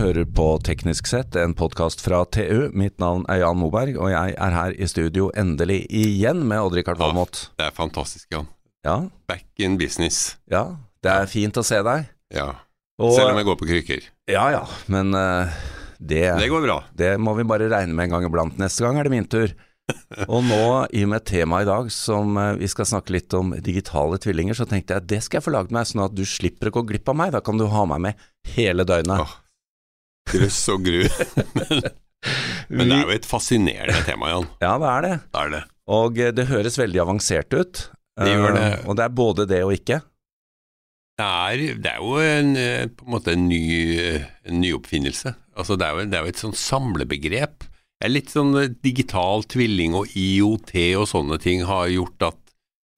hører på Teknisk sett, en podkast fra TU. Mitt navn er Jan Moberg, og jeg er her i studio endelig igjen med Odd-Rikard Valmot. Det er fantastisk, Jan. Ja, Back in business. ja, det er fint å se deg. Ja. Og, Selv om jeg går på krykker. Ja ja, men uh, det, Det går bra. det må vi bare regne med en gang iblant. Neste gang er det min tur. Og nå, i og med temaet i dag, som eh, vi skal snakke litt om digitale tvillinger, så tenkte jeg det skal jeg få lagd meg, sånn at du slipper å gå glipp av meg. Da kan du ha meg med hele døgnet. Åh, Grøss og gru. men, men det er jo et fascinerende tema, Jan. Ja, det er det. Det er det. Og eh, det høres veldig avansert ut. Det gjør det. Eh, Og det er både det og ikke. Det er, det er jo en, eh, på en måte en ny en nyoppfinnelse. Altså det, er jo, det er jo et sånn samlebegrep. Det er litt sånn digital tvilling og IOT og sånne ting har gjort at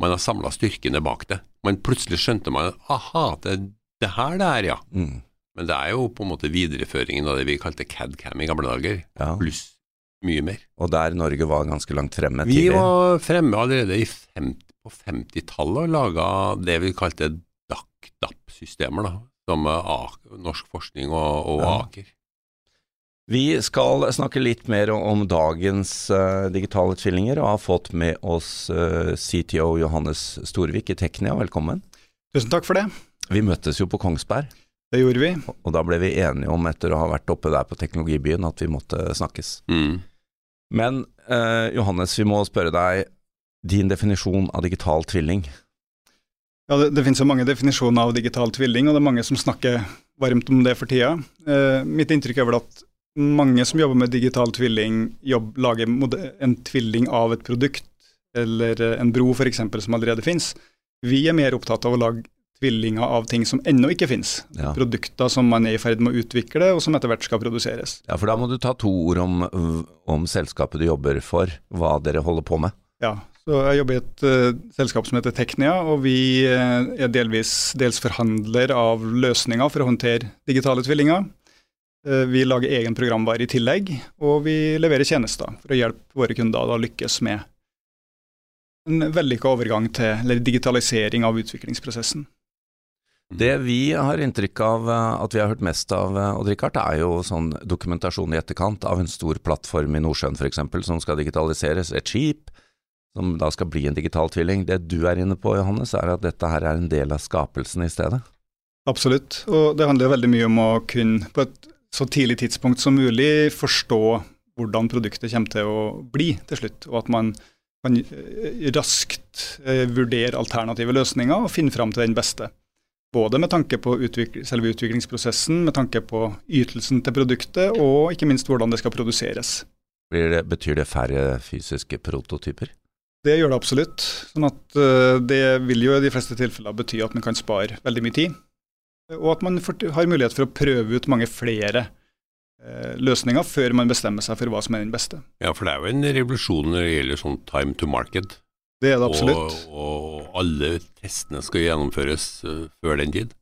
man har samla styrkene bak det. Men plutselig skjønte man aha, det, det her det er, ja. Mm. Men det er jo på en måte videreføringen av det vi kalte CAD-cam i gamle dager, Ja. pluss mye mer. Og der Norge var ganske langt fremme Vi var fremme allerede i 50, på 50-tallet og laga det vi kalte DAC-DAP-systemer, da, som eh, Norsk Forskning og, og Ja. Aker. Vi skal snakke litt mer om dagens uh, digitale tvillinger, og har fått med oss uh, CTO Johannes Storvik i Teknia. Velkommen. Tusen takk for det. Vi møttes jo på Kongsberg, Det gjorde vi. og da ble vi enige om, etter å ha vært oppe der på Teknologibyen, at vi måtte snakkes. Mm. Men eh, Johannes, vi må spørre deg din definisjon av digital tvilling. Ja, det, det finnes jo mange definisjoner av digital tvilling, og det er mange som snakker varmt om det for tida. Eh, mitt inntrykk er vel at mange som jobber med digital tvilling, jobb, lager en tvilling av et produkt, eller eh, en bro f.eks., som allerede finnes. Vi er mer opptatt av å lage tvillinger av ting som ennå ikke finnes. Ja. Produkter som man er i ferd med å utvikle, og som etter hvert skal produseres. ja, for da må du ta to ord om, om selskapet du jobber for, hva dere holder på med. Ja, så jeg jobber i et uh, selskap som heter Teknia, og vi uh, er delvis dels forhandler av løsninger for å håndtere digitale tvillinger. Uh, vi lager egen programvare i tillegg, og vi leverer tjenester for å hjelpe våre kunder å lykkes med en vellykka overgang til eller digitalisering av utviklingsprosessen. Det vi har inntrykk av eh, at vi har hørt mest av, eh, Odd Rikard, er jo sånn dokumentasjon i etterkant av en stor plattform i Nordsjøen f.eks. som skal digitaliseres, et skip som da skal bli en digital tvilling. Det du er inne på, Johannes, er at dette her er en del av skapelsen i stedet. Absolutt, og det handler veldig mye om å kunne på et så tidlig tidspunkt som mulig forstå hvordan produktet kommer til å bli til slutt, og at man kan eh, raskt vurdere alternative løsninger og finne fram til den beste. Både med tanke på utvik selve utviklingsprosessen, med tanke på ytelsen til produktet, og ikke minst hvordan det skal produseres. Blir det, betyr det færre fysiske prototyper? Det gjør det absolutt. sånn at eh, Det vil jo i de fleste tilfeller bety at man kan spare veldig mye tid, og at man har mulighet for å prøve ut mange flere eh, løsninger før man bestemmer seg for hva som er den beste. Ja, for det er jo en revolusjon når det gjelder sånn time to market. Det er det absolutt. Og, og alle testene skal gjennomføres eh, før den tid.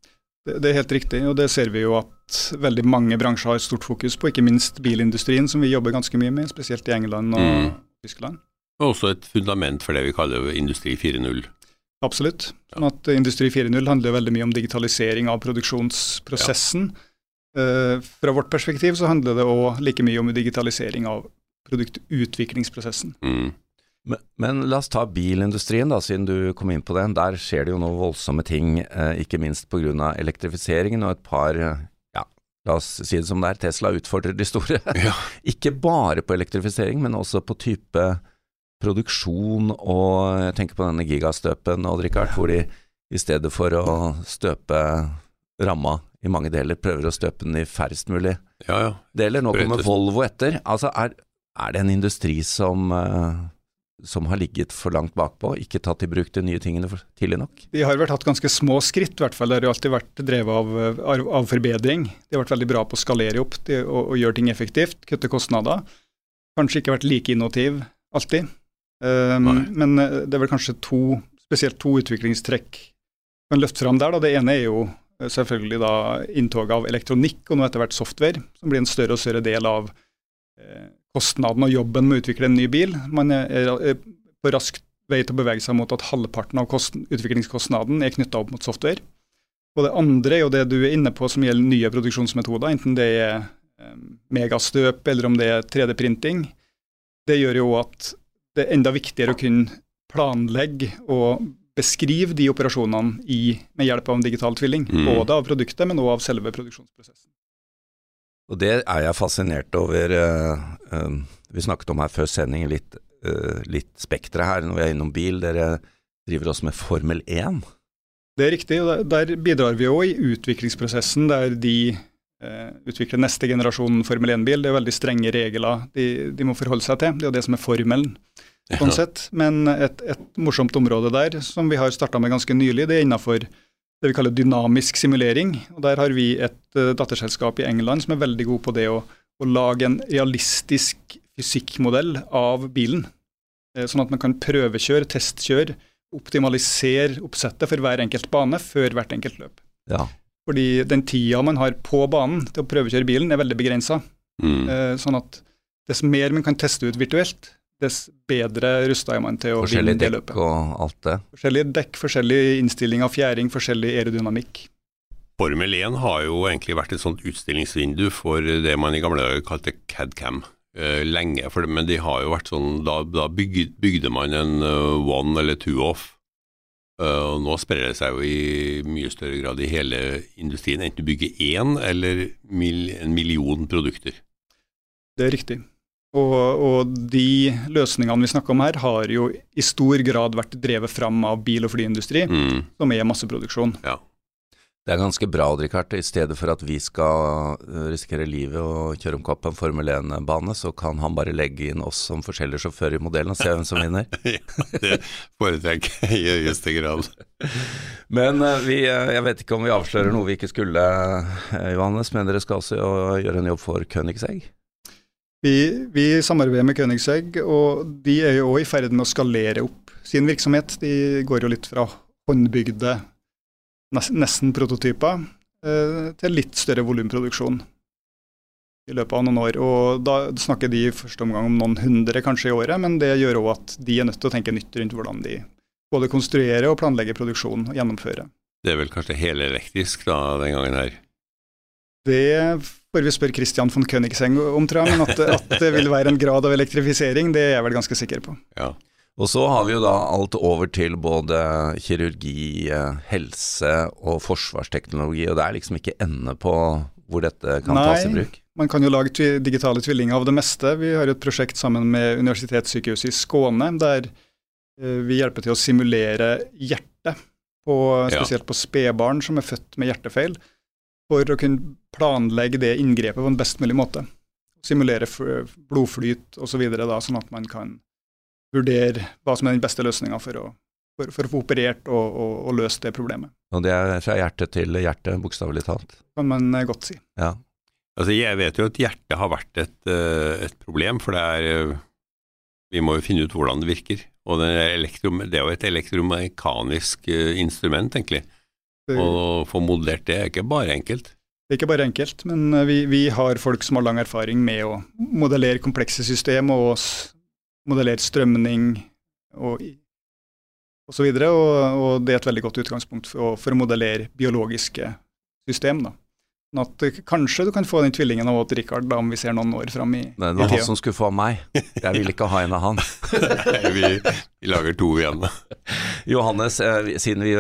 Det, det er helt riktig, og det ser vi jo at veldig mange bransjer har stort fokus på, ikke minst bilindustrien, som vi jobber ganske mye med, spesielt i England og Mm. Tyskland. Og også et fundament for det vi kaller Industri 4.0. Absolutt. Sånn at Industri 4.0 handler veldig mye om digitalisering av produksjonsprosessen. Eh, fra vårt perspektiv så handler det òg like mye om digitalisering av produktutviklingsprosessen. Mm. Men, men la oss ta bilindustrien, da, siden du kom inn på den. Der skjer det jo noen voldsomme ting, eh, ikke minst pga. elektrifiseringen og et par eh, ja, la oss si det som det er, Tesla utfordrer de store. Ja. ikke bare på elektrifisering, men også på type produksjon og jeg tenker på denne gigastøpen, Odd Rikard, hvor de i stedet for å støpe ramma i mange deler, prøver å støpe den i færrest mulig ja, ja. deler. Nå kommer. Volvo etter. Altså, er, er det en industri som, eh, som har ligget for langt bakpå, ikke tatt i bruk de nye tingene tidlig nok? De har vært hatt ganske små skritt, i hvert fall. Det har jo alltid vært drevet av, av, forbedring. De har vært veldig bra på å skalere opp de, og, og gjøre ting effektivt, kutte kostnader. Kanskje ikke vært like innovativ alltid. Um, men eh, det er vel kanskje to, spesielt to utviklingstrekk kan løfte fram der. Da. Det ene er jo eh, selvfølgelig da inntoget av elektronikk og nå etter hvert software, som blir en større og større del av eh, kostnaden og jobben med å utvikle en ny bil. Man er, på raskt vei til å bevege seg mot at halvparten av utviklingskostnaden er knytta opp mot software. Og det andre er jo det du er inne på som gjelder nye produksjonsmetoder, enten det er eh, megastøp eller om det er 3D-printing. Det gjør jo at det er enda viktigere å kunne planlegge og beskrive de operasjonene i, med hjelp av en digital tvilling. Mm. Både av produktet, men også av selve produksjonsprosessen. Og det er jeg fascinert over. eh, eh, vi snakket om her før sending litt, uh, litt spekteret her når vi er innom bil. Dere driver også med Formel 1. Det er riktig, og der, bidrar vi òg i utviklingsprosessen, der de eh, utvikler neste generasjon Formel 1-bil. Det er veldig strenge regler de, de, må forholde seg til. Det er jo det som er formelen. sånn sett. Men et, et, morsomt område der, som vi har starta med ganske nylig, det er innafor det vi kaller dynamisk simulering. og Der har vi et uh, datterselskap i England som er veldig god på det å, å lage en realistisk fysikkmodell av bilen. Uh, sånn at man kan prøvekjøre, testkjøre, optimalisere oppsettet for hver enkelt bane før hvert enkelt løp. Ja. Fordi den tida man har på banen til å prøvekjøre bilen, er veldig begrensa. Mm. Uh, sånn at dess mer man kan teste ut virtuelt, dess bedre rusta er man til å vinne det løpet. Forskjellige dekk og alt det. Forskjellige dekk, forskjellig innstilling av fjæring, forskjellig aerodynamikk. Formel 1 har jo egentlig vært et sånt utstillingsvindu for det man i gamle dager kalte CAD-cam. Uh, lenge, for det, men de har jo vært sånn, da, da bygde, bygde, man en uh, one eller two off. Uh, og Nå sprer det seg jo i mye større grad i hele industrien, enten du bygger én eller mil, en million produkter. Det er riktig. Og, og, de løsningene vi snakker om her, har jo i stor grad vært drevet fram av bil- og flyindustri, mm. som er masseproduksjon. Ja. Det er ganske bra, Richard. I stedet for at vi skal risikere livet og kjøre om kapp en Formel 1-bane, så kan han bare legge inn oss som forskjellige sjåfører i modellen og se hvem som vinner. ja, det foretrekker jeg i høyeste grad. Men vi, jeg vet ikke om vi avslører noe vi ikke skulle, Johannes, men dere skal også gjøre en jobb for Königsegg? Vi, vi, samarbeider med Königsegg, og de er jo òg i ferd med å skalere opp sin virksomhet. De går jo litt fra håndbygde, nesten prototyper, eh, til litt større volumproduksjon i løpet av noen år. Og Da snakker de i første omgang om noen hundre kanskje i året, men det gjør òg at de er nødt til å tenke nytt rundt hvordan de både konstruerer og planlegger produksjon og gjennomfører. Det er vel kanskje helelektrisk da, den gangen her? Det får vi spørre Christian von Königseng om, tror jeg. Men at, at, det vil være en grad av elektrifisering, det er jeg vel ganske sikker på. Ja. Og så har vi jo da alt over til både kirurgi, helse og forsvarsteknologi, og det er liksom ikke ende på hvor dette kan Nei, tas i bruk? Man kan jo lage digitale tvillinger av det meste. Vi har et prosjekt sammen med Universitetssykehuset i Skåne, der vi hjelper til å simulere hjertet, på, spesielt på spedbarn som er født med hjertefeil for å kunne planlegge det inngrepet på en best mulig måte. Simulere blodflyt osv., så videre, sånn at man kan vurdere hva som er den beste løsninga for, for, for, å få operert og, og, og, løst det problemet. Og det er fra hjerte til hjerte, bokstavelig talt? Kan man godt si. Ja. Altså, jeg vet jo at hjertet har vært et, et problem, for det er Vi må jo finne ut hvordan det virker. Og det er, det er jo et elektromekanisk instrument, egentlig. Å få modellert det er ikke bare enkelt. Det er ikke bare enkelt, men vi, vi, har folk som har lang erfaring med å modellere komplekse system og modellere strømning og osv. Og, og, og det er et veldig godt utgangspunkt for, for å modellere biologiske system. da. Sånn at kanskje du kan få den tvillingen av Odd Rikard da, om vi ser noen år fram i, Nei, det var han som skulle få meg. Jeg vil ikke ha en av han. vi, vi lager to igjen. Johannes, siden vi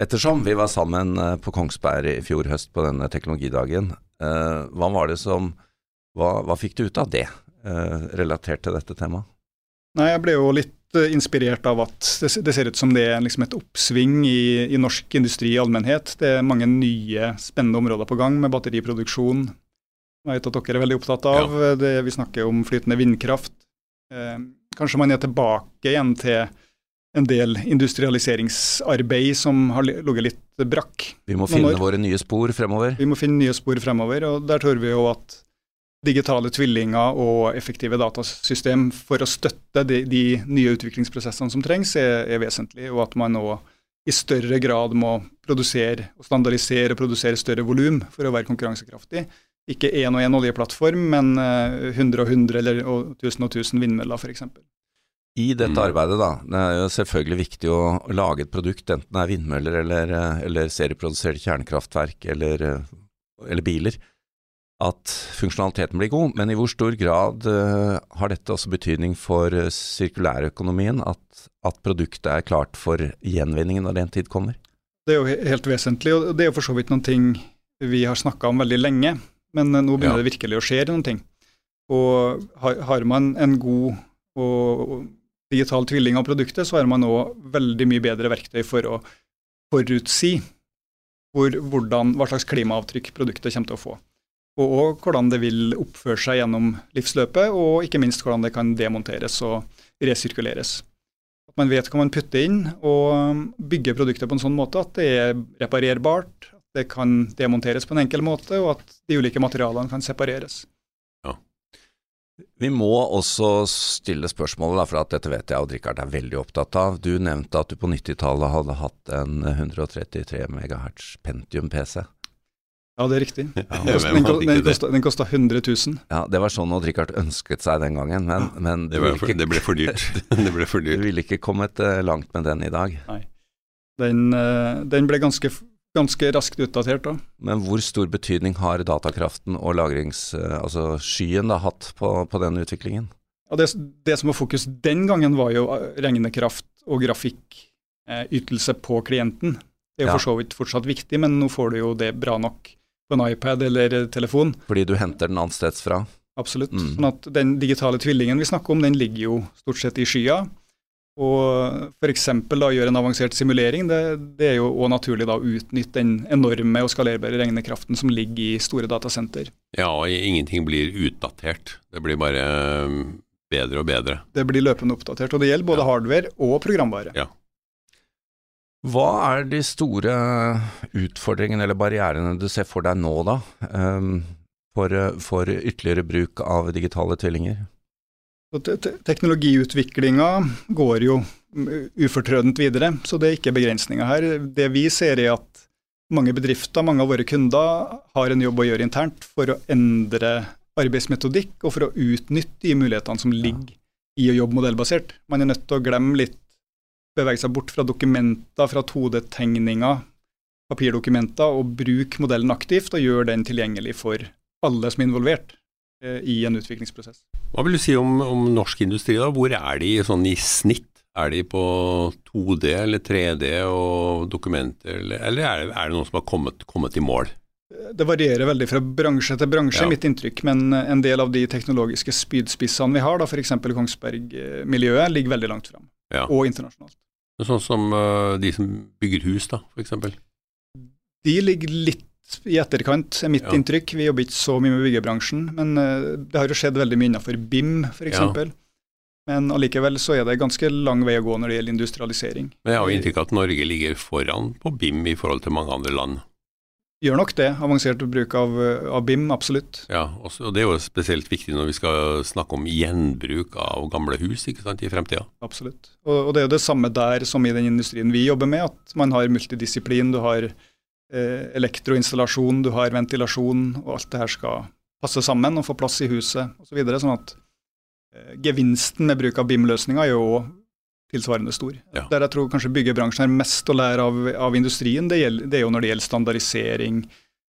Ettersom vi var sammen på Kongsberg i fjor høst på denne teknologidagen, hva var det som Hva, hva fikk du ut av det, relatert til dette temaet? Nei, Jeg ble jo litt inspirert av at det, det ser ut som det er liksom et oppsving i, i, norsk industri i allmennhet. Det er mange nye, spennende områder på gang med batteriproduksjon. Jeg vet at dere er veldig opptatt av. Ja. Det, vi snakker om flytende vindkraft. Eh, kanskje man er tilbake igjen til en del industrialiseringsarbeid som har ligget litt brakk. Vi må finne våre nye spor fremover. Vi må finne nye spor fremover, og der tror vi jo at digitale tvillinger og effektive datasystem for å støtte de, de nye utviklingsprosessene som trengs, er, er, vesentlig, og at man nå i større grad må produsere og standardisere og produsere større volum for å være konkurransekraftig. Ikke én og én oljeplattform, men 100 og 100 eller 1000 og 1000 vindmøller f.eks. I dette Mm. arbeidet, da, det er jo selvfølgelig viktig å lage et produkt, enten det er vindmøller eller, eh, eller serieproduserte kjernekraftverk eller, eh, eller biler, at funksjonaliteten blir god. Men i hvor stor grad eh, har dette også betydning for sirkulærøkonomien, at, at produktet er klart for gjenvinning når den tid kommer? Det er jo helt vesentlig, og det er jo for så vidt noen ting vi har snakka om veldig lenge, men nå begynner Ja. det virkelig å skje noen ting. Og har, har man en god og, og digital tvilling av produktet, så har man nå veldig mye bedre verktøy for å forutsi hvor, hvordan, hva slags klimaavtrykk produktet kommer til å få. Og, og hvordan det vil oppføre seg gjennom livsløpet, og ikke minst hvordan det kan demonteres og resirkuleres. At man vet hva man putter inn, og bygger produktet på en sånn måte at det er reparerbart, at det kan demonteres på en enkel måte, og at de ulike materialene kan separeres. Vi må også stille spørsmålet, for at dette vet jeg og Richard er veldig opptatt av. Du nevnte at du på 90-tallet hadde hatt en 133 MHz Pentium-PC. Ja, det er riktig. Ja, Den kosta, 100 000. Ja, Det var sånn Odd Rikard ønsket seg den gangen, men, men Det, for, ikke, det ble for dyrt. Det ble for du ville ikke kommet eh, langt med den i dag. Den, eh, den ble ganske, ganske raskt utdatert da. Men hvor stor betydning har datakraften og lagrings... eh, Altså skyen da hatt på, på den utviklingen? Ja, det, det som var fokus den gangen, var jo eh, regnekraft og grafikkytelse på klienten. Det er jo Ja. for så vidt fortsatt viktig, men nå får du jo det bra nok på en iPad eller eh, telefon. Fordi du henter den annensteds fra? Absolutt. Mm. Sånn at den digitale tvillingen vi snakker om, den ligger jo stort sett i skya. Og f.eks. gjøre en avansert simulering, det, det er jo òg naturlig da å utnytte den enorme og skalerbare regnekraften som ligger i store datasenter. Ja, og ingenting blir utdatert. Det blir bare um, bedre og bedre. Det blir løpende oppdatert, og det gjelder både Ja. hardware og programvare. Ja. Hva er de store utfordringene eller barrierene du ser for deg nå, da, ehm, for, for ytterligere bruk av digitale tvillinger? Te- te- Teknologiutviklinga går jo ufortrødent videre, så det er ikke begrensninger her. Det vi ser er at mange bedrifter, mange av våre kunder, har en jobb å gjøre internt for å endre arbeidsmetodikk og for å utnytte de mulighetene som ligger i å jobbe modellbasert. Man er nødt til å glemme litt, bevege seg bort fra dokumenter, fra 2D-tegninger, papirdokumenter, og bruke modellen aktivt og gjøre den tilgjengelig for alle som er involvert eh, i en utviklingsprosess. Hva vil du si om, om norsk industri, da? Hvor er de sånn i snitt? Er de på 2D eller 3D og dokumenter, eller, eller er, det, er det noen som har kommet, kommet i mål? Det varierer veldig fra bransje til bransje, Ja. mitt inntrykk, men en del av de teknologiske spydspissene vi har, da f.eks. Kongsberg-miljøet, ligger veldig langt fram, Ja. og internasjonalt. Sånn som øh, de som bygger hus, da, eksempel. De ligger litt i etterkant, er mitt Ja. inntrykk. Vi jobber ikke så mye med byggebransjen, men eh, det har jo skjedd veldig mye innenfor BIM f.eks. Ja. Men allikevel så er det ganske lang vei å gå når det gjelder industrialisering. Men jeg har jo inntrykk av at Norge ligger foran på BIM i forhold til mange andre land. Gjør nok det. Avansert bruk av, av BIM, absolutt. Ja, også, og Det er jo spesielt viktig når vi skal snakke om gjenbruk av gamle hus ikke sant, i fremtida. Absolutt. Og, og det er jo det samme der som i den industrien vi jobber med, at man har multidisiplin. Du har elektroinstallasjon, du har ventilasjon, og alt det her skal passe sammen og få plass i huset osv. Så videre, sånn at eh, gevinsten med bruk av BIM-løsninger er jo tilsvarende stor. Ja. Der jeg tror kanskje byggebransjen har mest å lære av, av industrien, det, gjelder, det er jo når det gjelder standardisering,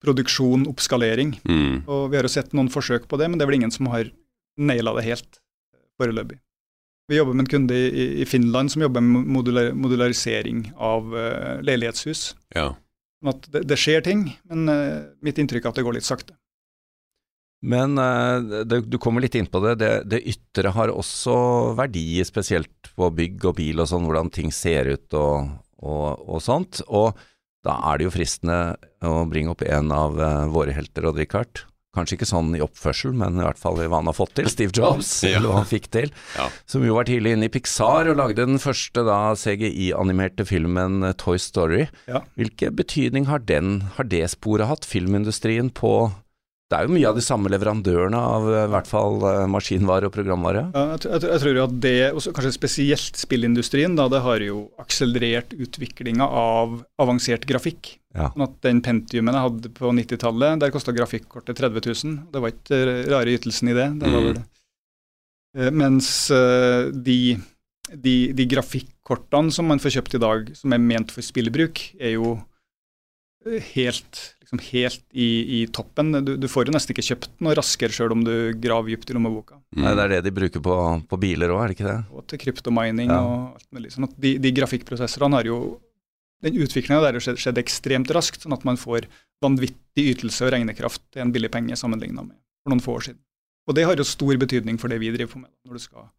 produksjon, oppskalering. Mm. Og vi har jo sett noen forsøk på det, men det er vel ingen som har naila det helt eh, foreløpig. Vi jobber med en kunde i, i Finland som jobber med modular, modularisering av uh, leilighetshus. Ja. Sånn at det, det skjer ting, men eh, mitt inntrykk er at det går litt sakte. Men eh, det, du kommer litt inn på det. det. Det ytre har også verdi, spesielt på bygg og bil og sånn, hvordan ting ser ut og, og, og sånt. Og da er det jo fristende å bringe opp en av eh, våre helter, Odd Rikard. Kanskje ikke sånn i oppførsel, men i hvert fall i hva han har fått til. Steve Jobs, Ja. eller hva han fikk til. Ja. Som jo var tidlig inne i Pixar og lagde den første da CGI-animerte filmen eh, Toy Story. Ja. Hvilken betydning har, den, har det sporet hatt, filmindustrien, på Det er jo mye av de samme leverandørene av eh, i hvert fall eh, maskinvare og programvare. Ja, jeg, tror- jeg, jeg tror jo at det, kanskje spesielt spillindustrien, da, det har jo akselerert utviklinga av avansert grafikk. Ja. Sånn at Den Pentiumen jeg hadde på 90-tallet, der kosta grafikkortet 30 000. Det var ikke eh, rare ytelsen i det. det var Mm. vel det. Eh, Mens eh, de de, de grafikkortene som man får kjøpt i dag, som er ment for spillbruk, er jo helt, liksom helt i, i toppen. Du, du, får jo nesten ikke kjøpt noe raskere sjøl om du graver dypt i lommeboka. Mm. Nei, Det er det de bruker på, på biler òg, er det ikke det? Og til kryptomining ja. og alt mulig. Sånn at de, de grafikkprosessorene har jo Den utviklinga der har skjedd, skjedd, ekstremt raskt, sånn at man får vanvittig ytelse og regnekraft til en billig penge sammenligna med for noen få år siden. Og det har jo stor betydning for det vi driver på med. når du skal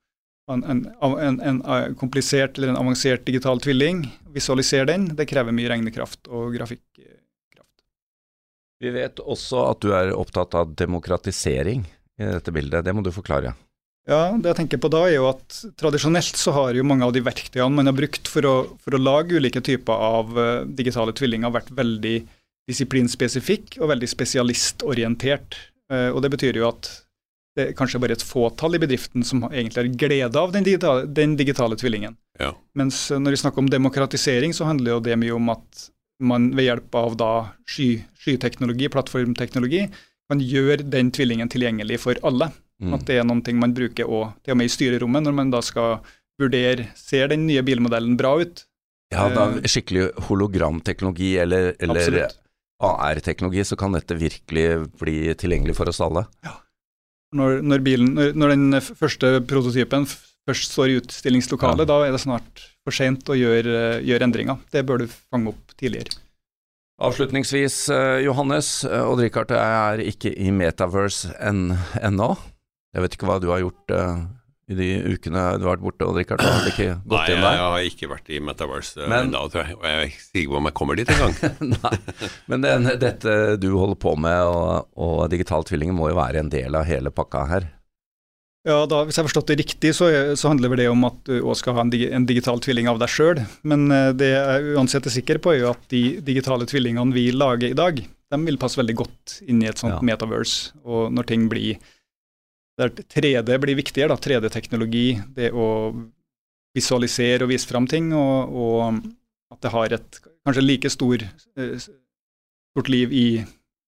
en, en, en, en, eh, komplisert eller en avansert digital tvilling, visualisere den, det krever mye regnekraft og grafikkraft. Vi vet også at du er opptatt av demokratisering i dette bildet. Det må du forklare. Ja, det jeg tenker på da er jo at Tradisjonelt så har jo mange av de verktøyene man har brukt for å, for å lage ulike typer av uh, digitale tvillinger, vært veldig disiplinspesifikk og veldig spesialistorientert. Uh, og Det betyr jo at det er kanskje bare et fåtall i bedriften som egentlig har glede av den digitale, den digitale tvillingen. Ja. Mens når vi snakker om demokratisering, så handler jo det mye om at man ved hjelp av da sky, skyteknologi, plattformteknologi, kan gjøre den tvillingen tilgjengelig for alle. Mm. At det er noe man bruker også, til og med i styrerommet, når man da skal vurdere ser den nye bilmodellen bra ut. Ja, da eh, skikkelig hologramteknologi eller, eller AR-teknologi, så kan dette virkelig bli tilgjengelig for oss alle. Ja. Når, når, bilen, når, når den første prototypen først står i utstillingslokalet, ja. da er det snart for seint å gjøre, gjøre, endringer. Det bør du fange opp tidligere. Avslutningsvis, eh, Johannes eh, og Richard, jeg er ikke i Metaverse ennå. Jeg vet ikke hva du har gjort uh, i de ukene du har vært borte, og Richard, har ikke gått Nei, inn der? Nei, jeg har ikke vært i Metaverse ennå, tror jeg. Og jeg er ikke sikker på om jeg kommer dit engang. Nei, men den, dette du holder på med, og, og digital tvilling, må jo være en del av hele pakka her? Ja, da, Hvis jeg har forstått det riktig, så, så handler vel det om at du òg skal ha en, en, digital tvilling av deg sjøl. Men eh, det jeg uansett er sikker på, er jo at de digitale tvillingene vi lager i dag, de vil passe veldig godt inn i et sånt ja. metaverse. Og når ting blir 3D blir viktigere, da, 3D-teknologi, det å visualisere og vise fram ting, og, og, at det har et kanskje like stor, eh, stort liv i,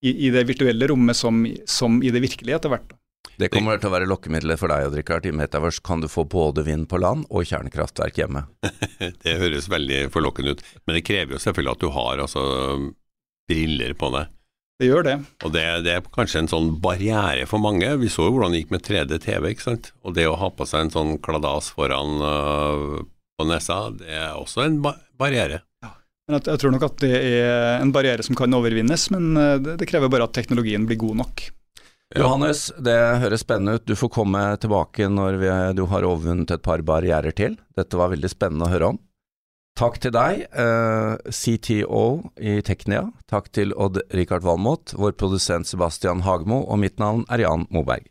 i, i det virtuelle rommet som, som i det virkelige etter hvert. Det kommer til å være lokkemiddelet for deg, Richard. I Metaverse kan du få både vind på land og kjernekraftverk hjemme. det høres veldig forlokkende ut, men det krever jo selvfølgelig at du har altså, briller på deg. Det gjør det. Og det, det, er kanskje en sånn barriere for mange. Vi så jo hvordan det gikk med 3D-TV, ikke sant. Og det å ha på seg en sånn kladas foran uh, på nesa, det er også en bar barriere. Ja. Men jeg, jeg, tror nok at det er en barriere som kan overvinnes, men uh, det, det krever bare at teknologien blir god nok. Ja. Johannes, det høres spennende ut. Du får komme tilbake når vi, du har overvunnet et par barrierer til. Dette var veldig spennende å høre om. Takk til deg, eh, CTO i Teknia. Takk til Odd Rikard Valmot, vår produsent Sebastian Hagmo, og mitt navn er Jan Moberg.